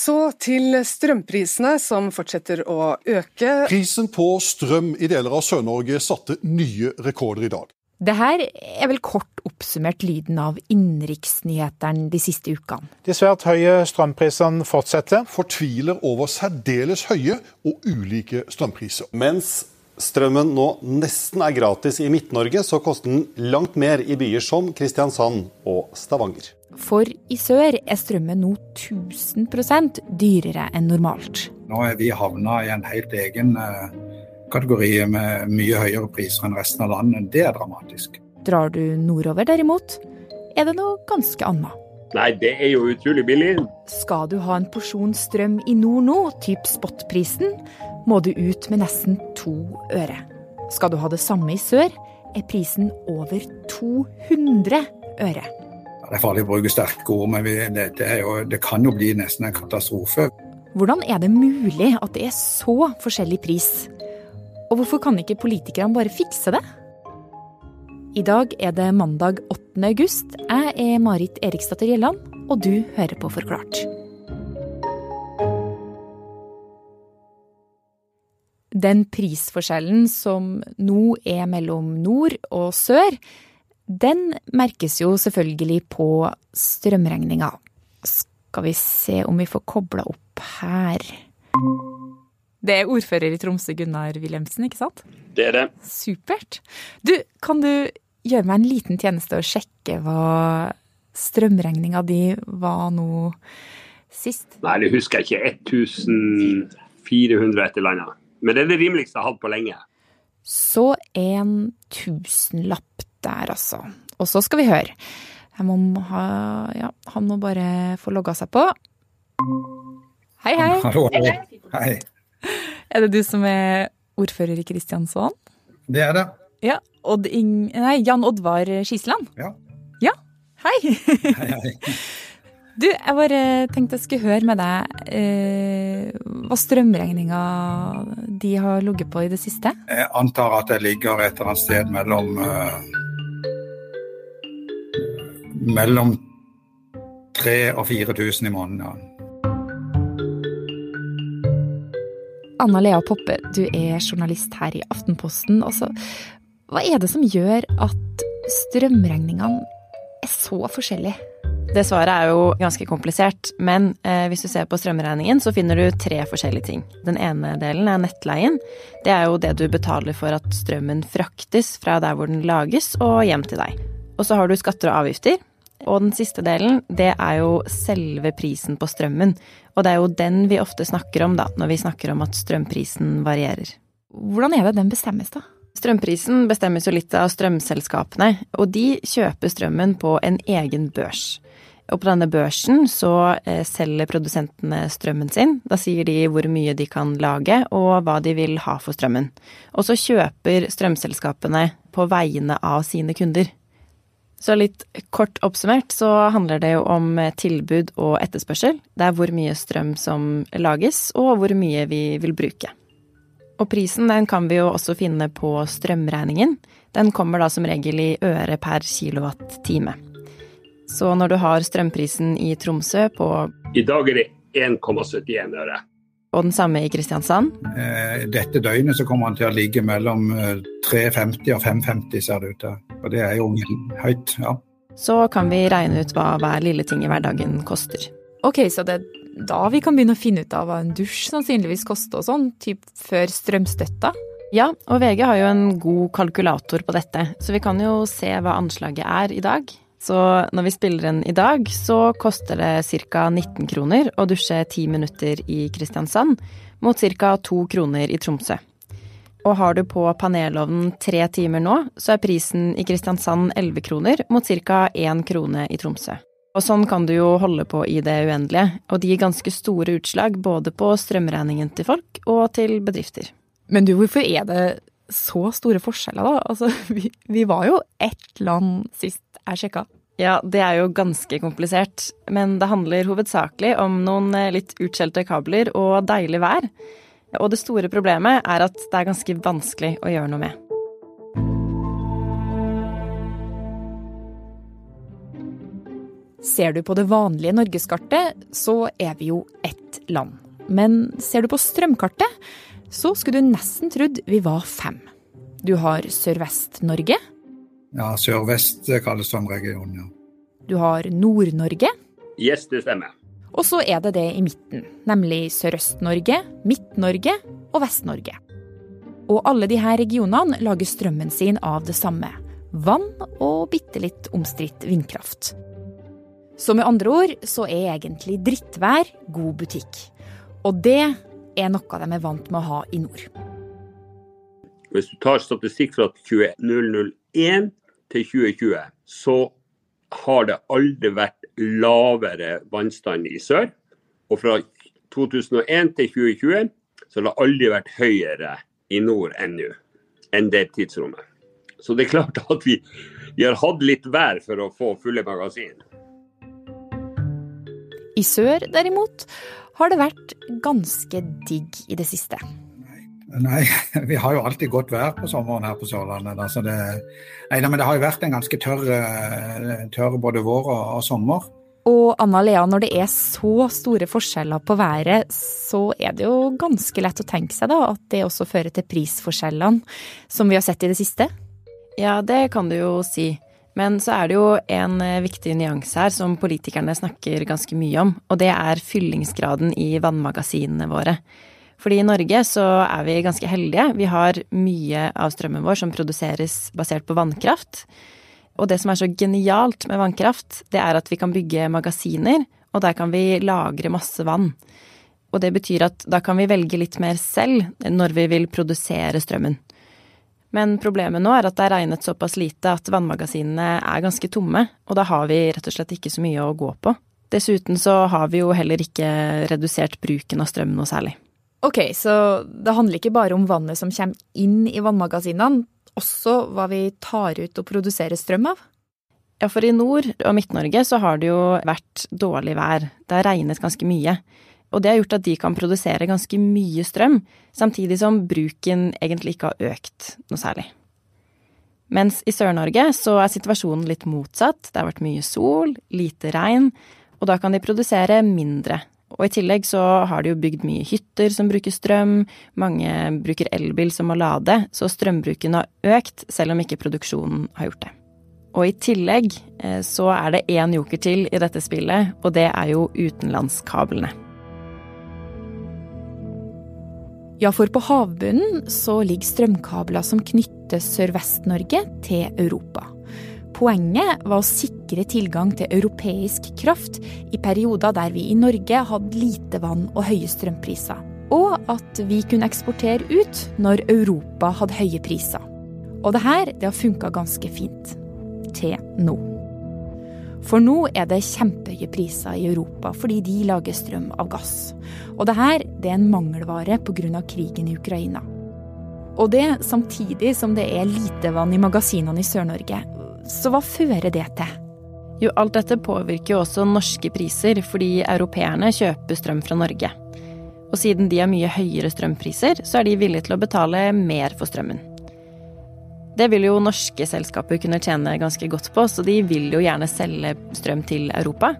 Så til strømprisene, som fortsetter å øke. Prisen på strøm i deler av Sør-Norge satte nye rekorder i dag. Det her er vel kort oppsummert lyden av innenriksnyhetene de siste ukene. De svært høye strømprisene fortsetter. Fortviler over særdeles høye og ulike strømpriser. Mens strømmen nå nesten er gratis i Midt-Norge, så koster den langt mer i byer som Kristiansand og Stavanger. For i sør er strømmen nå 1000% dyrere enn normalt. Nå er vi havna i en helt egen kategori med mye høyere priser enn resten av landet. Det er dramatisk. Drar du nordover derimot, er det noe ganske annet. Nei, det er jo utrolig billig. Skal du ha en porsjon strøm i nord nå, typ spotprisen, må du ut med nesten to øre. Skal du ha det samme i sør, er prisen over 200 øre. Det er farlig å bruke sterke ord, men det, det, jo, det kan jo bli nesten en katastrofe. Hvordan er det mulig at det er så forskjellig pris? Og hvorfor kan ikke politikerne bare fikse det? I dag er det mandag 8. august. Jeg er Marit Eriksdatter Gjelland, og du hører på Forklart. Den prisforskjellen som nå er mellom nord og sør, den merkes jo selvfølgelig på strømregninga. Skal vi se om vi får kobla opp her. Det er ordfører i Tromsø, Gunnar Wilhelmsen, ikke sant? Det er det. Supert. Du, kan du gjøre meg en liten tjeneste og sjekke hva strømregninga di var nå sist? Nei, det husker jeg ikke. 1400 et eller annet. Men det er det rimeligste jeg har hatt på lenge. Så en tusenlapp der, altså. Og så skal vi høre. Jeg må ha Ja, han må bare få logga seg på. Hei, hei. Hallo. Hei. Er det du som er ordfører i Kristiansand? Det er det. Ja. Odd Ing... Nei, Jan Oddvar Skisland? Ja. Ja. Hei. hei, hei. Du, jeg bare tenkte jeg skulle høre med deg eh, hva strømregninga de har ligget på i det siste? Jeg antar at det ligger et eller annet sted mellom uh, Mellom 3000 og 4000 i måneden. Ja. Anna Lea Poppe, du er journalist her i Aftenposten. Også. hva er det som gjør at strømregningene er så forskjellige? Det svaret er jo ganske komplisert, men eh, hvis du ser på strømregningen, så finner du tre forskjellige ting. Den ene delen er nettleien. Det er jo det du betaler for at strømmen fraktes fra der hvor den lages og hjem til deg. Og så har du skatter og avgifter. Og den siste delen, det er jo selve prisen på strømmen. Og det er jo den vi ofte snakker om da, når vi snakker om at strømprisen varierer. Hvordan er det den bestemmes, da? Strømprisen bestemmes jo litt av strømselskapene, og de kjøper strømmen på en egen børs. Og på denne børsen så eh, selger produsentene strømmen sin. Da sier de hvor mye de kan lage og hva de vil ha for strømmen. Og så kjøper strømselskapene på vegne av sine kunder. Så litt kort oppsummert så handler det jo om tilbud og etterspørsel. Det er hvor mye strøm som lages, og hvor mye vi vil bruke. Og prisen den kan vi jo også finne på strømregningen. Den kommer da som regel i øre per kilowattime. Så når du har strømprisen i Tromsø på I dag er det 1,71 øre og den samme i Kristiansand? Eh, dette døgnet så kommer han til å ligge mellom 3,50 eh, og 5,50 ser det ut til. Og det er jo høyt, ja. Så kan vi regne ut hva hver lille ting i hverdagen koster. Ok, så det er da vi kan begynne å finne ut av hva en dusj sannsynligvis koster og sånn, typ før strømstøtta? Ja, og VG har jo en god kalkulator på dette, så vi kan jo se hva anslaget er i dag. Så når vi spiller den i dag, så koster det ca. 19 kroner å dusje 10 minutter i Kristiansand, mot ca. 2 kroner i Tromsø. Og har du på panelovnen tre timer nå, så er prisen i Kristiansand 11 kroner, mot ca. 1 krone i Tromsø. Og sånn kan du jo holde på i det uendelige, og det gir ganske store utslag både på strømregningen til folk og til bedrifter. Men du, hvorfor er det så store forskjeller, da? Altså, vi, vi var jo ett land sist jeg sjekka? Ja, det er jo ganske komplisert. Men det handler hovedsakelig om noen eh, litt utskjelte kabler og deilig vær. Og det store problemet er at det er ganske vanskelig å gjøre noe med. Ser du på det vanlige norgeskartet, så er vi jo ett land. Men ser du på strømkartet, så skulle du nesten trodd vi var fem. Du har Sørvest-Norge. Ja, Sør-vest kalles strømregionen, ja. Du har Nord-Norge. Yes, det stemmer. Og så er det det i midten, nemlig Sørøst-Norge, Midt-Norge og Vest-Norge. Og alle disse regionene lager strømmen sin av det samme. Vann og bitte litt omstridt vindkraft. Så med andre ord så er egentlig drittvær god butikk. Og det er noe de er vant med å ha i nord. Hvis du tar statistikk fra 2001 til 2020, så har det aldri vært lavere vannstand i sør. Og fra 2001 til 2020 så har det aldri vært høyere i nord enn enn det tidsrommet. Så det er klart at vi, vi har hatt litt vær for å få fulle magasin. I sør, derimot, har det vært ganske digg i det siste. Nei, vi har jo alltid godt vær på sommeren her på Sørlandet. Altså det, nei, men det har jo vært en ganske tørr, eh, tørr både vår og, og sommer. Og Anna Lea, når det er så store forskjeller på været, så er det jo ganske lett å tenke seg da at det også fører til prisforskjellene, som vi har sett i det siste? Ja, det kan du jo si. Men så er det jo en eh, viktig nyanse her som politikerne snakker ganske mye om, og det er fyllingsgraden i vannmagasinene våre. Fordi i Norge så er vi ganske heldige. Vi har mye av strømmen vår som produseres basert på vannkraft. Og det som er så genialt med vannkraft, det er at vi kan bygge magasiner, og der kan vi lagre masse vann. Og det betyr at da kan vi velge litt mer selv når vi vil produsere strømmen. Men problemet nå er at det er regnet såpass lite at vannmagasinene er ganske tomme, og da har vi rett og slett ikke så mye å gå på. Dessuten så har vi jo heller ikke redusert bruken av strøm noe særlig. Ok, så det handler ikke bare om vannet som kommer inn i vannmagasinene, også hva vi tar ut og produserer strøm av? Ja, for i Nord- og Midt-Norge så har det jo vært dårlig vær. Det har regnet ganske mye. Og det har gjort at de kan produsere ganske mye strøm, samtidig som bruken egentlig ikke har økt noe særlig. Mens i Sør-Norge så er situasjonen litt motsatt. Det har vært mye sol, lite regn, og da kan de produsere mindre og i tillegg så har de jo bygd mye hytter som bruker strøm, mange bruker elbil som må lade, så strømbruken har økt, selv om ikke produksjonen har gjort det. Og i tillegg eh, så er det én joker til i dette spillet, og det er jo utenlandskablene. Ja, for på havbunnen så ligger strømkabler som knytter Sørvest-Norge til Europa. Poenget var å sikre tilgang til europeisk kraft i perioder der vi i Norge hadde lite vann og høye strømpriser. Og at vi kunne eksportere ut når Europa hadde høye priser. Og det her det har funka ganske fint. Til nå. For nå er det kjempehøye priser i Europa fordi de lager strøm av gass. Og det her det er en mangelvare pga. krigen i Ukraina. Og det samtidig som det er lite vann i magasinene i Sør-Norge. Så hva fører det til? Jo, alt dette påvirker jo også norske priser, fordi europeerne kjøper strøm fra Norge. Og siden de har mye høyere strømpriser, så er de villige til å betale mer for strømmen. Det vil jo norske selskaper kunne tjene ganske godt på, så de vil jo gjerne selge strøm til Europa.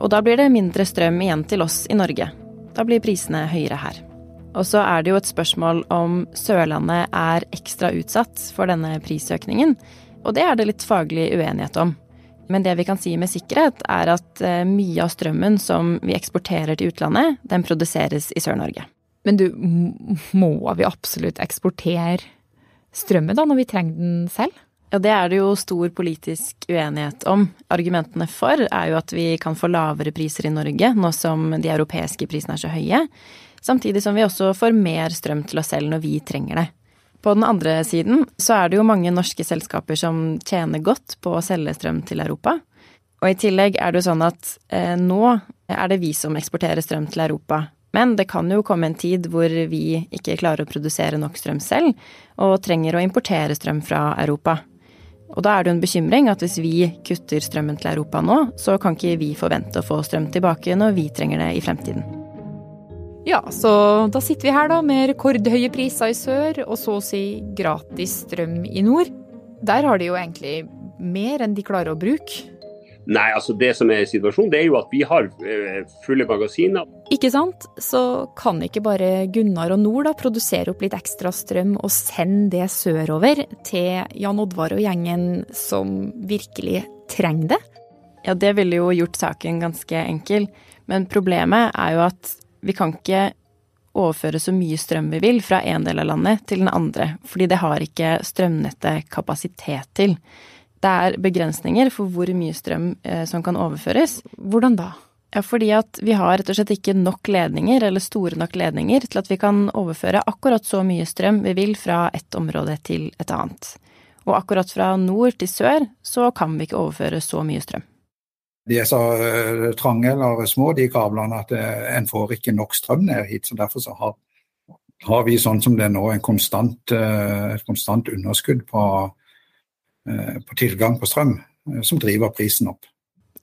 Og da blir det mindre strøm igjen til oss i Norge. Da blir prisene høyere her. Og så er det jo et spørsmål om Sørlandet er ekstra utsatt for denne prisøkningen, og det er det litt faglig uenighet om. Men det vi kan si med sikkerhet, er at eh, mye av strømmen som vi eksporterer til utlandet, den produseres i Sør-Norge. Men du, må vi absolutt eksportere strømmen da, når vi trenger den selv? Ja, det er det jo stor politisk uenighet om. Argumentene for er jo at vi kan få lavere priser i Norge, nå som de europeiske prisene er så høye. Samtidig som vi også får mer strøm til oss selv når vi trenger det. På den andre siden så er det jo mange norske selskaper som tjener godt på å selge strøm til Europa. Og i tillegg er det jo sånn at eh, nå er det vi som eksporterer strøm til Europa. Men det kan jo komme en tid hvor vi ikke klarer å produsere nok strøm selv, og trenger å importere strøm fra Europa. Og da er det jo en bekymring at hvis vi kutter strømmen til Europa nå, så kan ikke vi forvente å få strøm tilbake når vi trenger det i fremtiden. Ja, så da sitter vi her da med rekordhøye priser i sør, og så å si gratis strøm i nord. Der har de jo egentlig mer enn de klarer å bruke. Nei, altså Det som er situasjonen, det er jo at vi har eh, fulle magasiner. Ikke sant? Så kan ikke bare Gunnar og Nord da produsere opp litt ekstra strøm og sende det sørover til Jan Oddvar og gjengen som virkelig trenger det? Ja, det ville jo gjort saken ganske enkel. Men problemet er jo at vi kan ikke overføre så mye strøm vi vil fra en del av landet til den andre, fordi det har ikke strømnettet kapasitet til. Det er begrensninger for hvor mye strøm eh, som kan overføres. Hvordan da? Ja, fordi at vi har rett og slett ikke nok ledninger, eller store nok ledninger, til at vi kan overføre akkurat så mye strøm vi vil fra et område til et annet. Og akkurat fra nord til sør så kan vi ikke overføre så mye strøm. De er så uh, trange eller små, de kablene, at uh, en får ikke nok strøm ned hit. så Derfor så har, har, vi sånn som det er nå, konstant, uh, et konstant underskudd på Eh, på tilgang på strøm, eh, som driver prisen opp.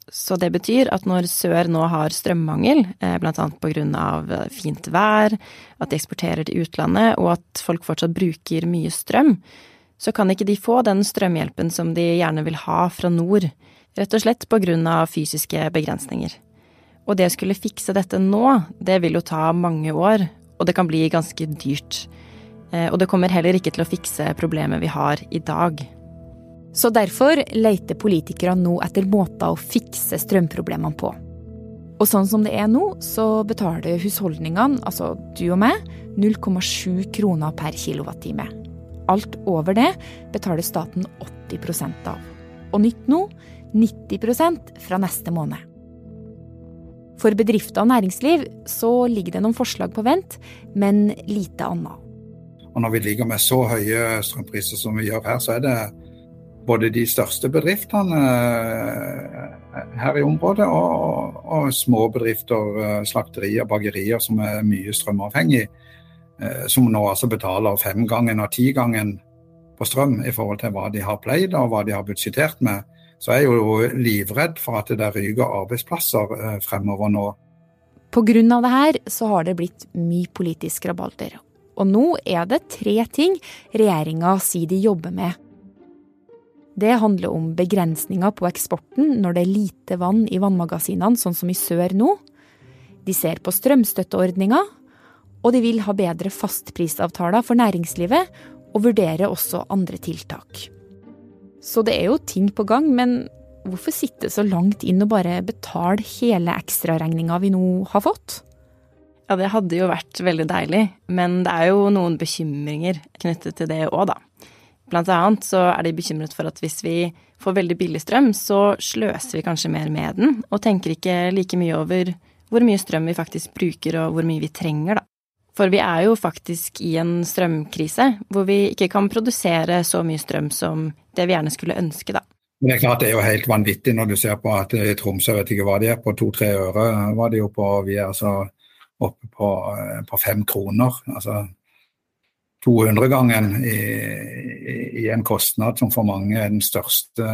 Så det betyr at når Sør nå har strømmangel, eh, bl.a. pga. fint vær, at de eksporterer til utlandet og at folk fortsatt bruker mye strøm, så kan ikke de få den strømhjelpen som de gjerne vil ha fra nord, rett og slett pga. fysiske begrensninger. Og det å skulle fikse dette nå, det vil jo ta mange år, og det kan bli ganske dyrt. Og det kommer heller ikke til å fikse problemet vi har i dag. Så derfor leter politikerne nå etter måter å fikse strømproblemene på. Og sånn som det er nå, så betaler husholdningene, altså du og meg, 0,7 kroner per kilowattime. Alt over det betaler staten 80% av. Og nytt nå 90 fra neste måned. For bedrifter og næringsliv så ligger det noen forslag på vent, men lite annet. Og når vi ligger med så høye strømpriser som vi gjør her, så er det både de største bedriftene eh, her i området og, og små bedrifter, eh, slakterier, bakerier som er mye strømavhengig, eh, som nå altså betaler femgangen og tigangen på strøm i forhold til hva de har pleid og hva de har budsjettert med. Så jeg er jo livredd for at det der ryker arbeidsplasser fremover nå. Pga. det her så har det blitt mye politisk rabalder. Og nå er det tre ting regjeringa sier de jobber med det handler om begrensninger på eksporten når det er lite vann i vannmagasinene, sånn som i sør nå. De ser på strømstøtteordninga, og de vil ha bedre fastprisavtaler for næringslivet, og vurderer også andre tiltak. Så det er jo ting på gang, men hvorfor sitte så langt inn og bare betale hele ekstraregninga vi nå har fått? Ja, det hadde jo vært veldig deilig, men det er jo noen bekymringer knyttet til det òg, da. Blant annet så er de bekymret for at hvis vi får veldig billig strøm, så sløser vi kanskje mer med den, og tenker ikke like mye over hvor mye strøm vi faktisk bruker og hvor mye vi trenger, da. For vi er jo faktisk i en strømkrise, hvor vi ikke kan produsere så mye strøm som det vi gjerne skulle ønske, da. Det er klart det er jo helt vanvittig når du ser på at i Tromsø, vet ikke hva de er, på to-tre øre var de jo på, vi er altså oppe på, eh, på fem kroner. Altså 200-gangen i, i, en kostnad som for mange er den største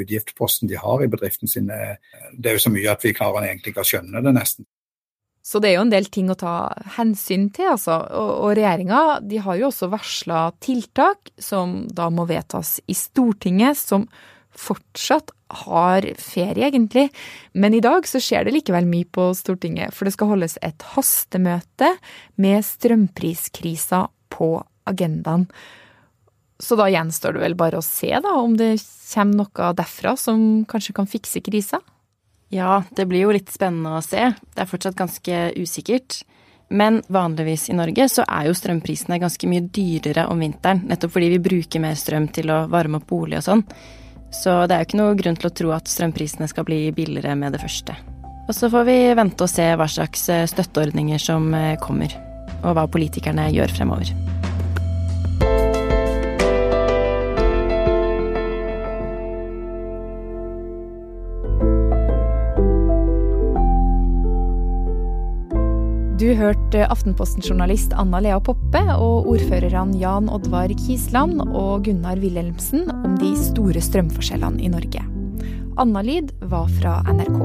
utgiftsposten de har i bedriften sin. Det er jo så mye at vi klarer egentlig ikke å skjønne det, nesten. Så det er jo en del ting å ta hensyn til, altså. Og, og regjeringa har jo også varsla tiltak som da må vedtas i Stortinget, som fortsatt har ferie, egentlig. Men i dag så skjer det likevel mye på Stortinget, for det skal holdes et hastemøte med strømpriskrisa på agendaen. Så da gjenstår det vel bare å se da, om det kommer noe derfra som kanskje kan fikse krisa? Ja, det blir jo litt spennende å se. Det er fortsatt ganske usikkert. Men vanligvis i Norge så er jo strømprisene ganske mye dyrere om vinteren, nettopp fordi vi bruker mer strøm til å varme opp bolig og sånn. Så det er jo ikke noe grunn til å tro at strømprisene skal bli billigere med det første. Og så får vi vente og se hva slags støtteordninger som eh, kommer, og hva politikerne gjør fremover. Du hørte Aftenposten-journalist Anna Lea Poppe og ordførerne Jan Oddvar Kisland og Gunnar Wilhelmsen om de store strømforskjellene i Norge. Anna-lyd var fra NRK.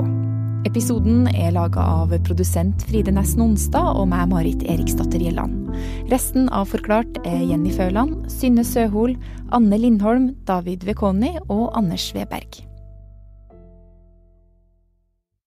Episoden er laga av produsent Fride Næss Nonstad og meg, Marit Eriksdatter Gjelland. Resten av Forklart er Jenny Føland, Synne Søhol, Anne Lindholm, David Vekoni og Anders Sveberg.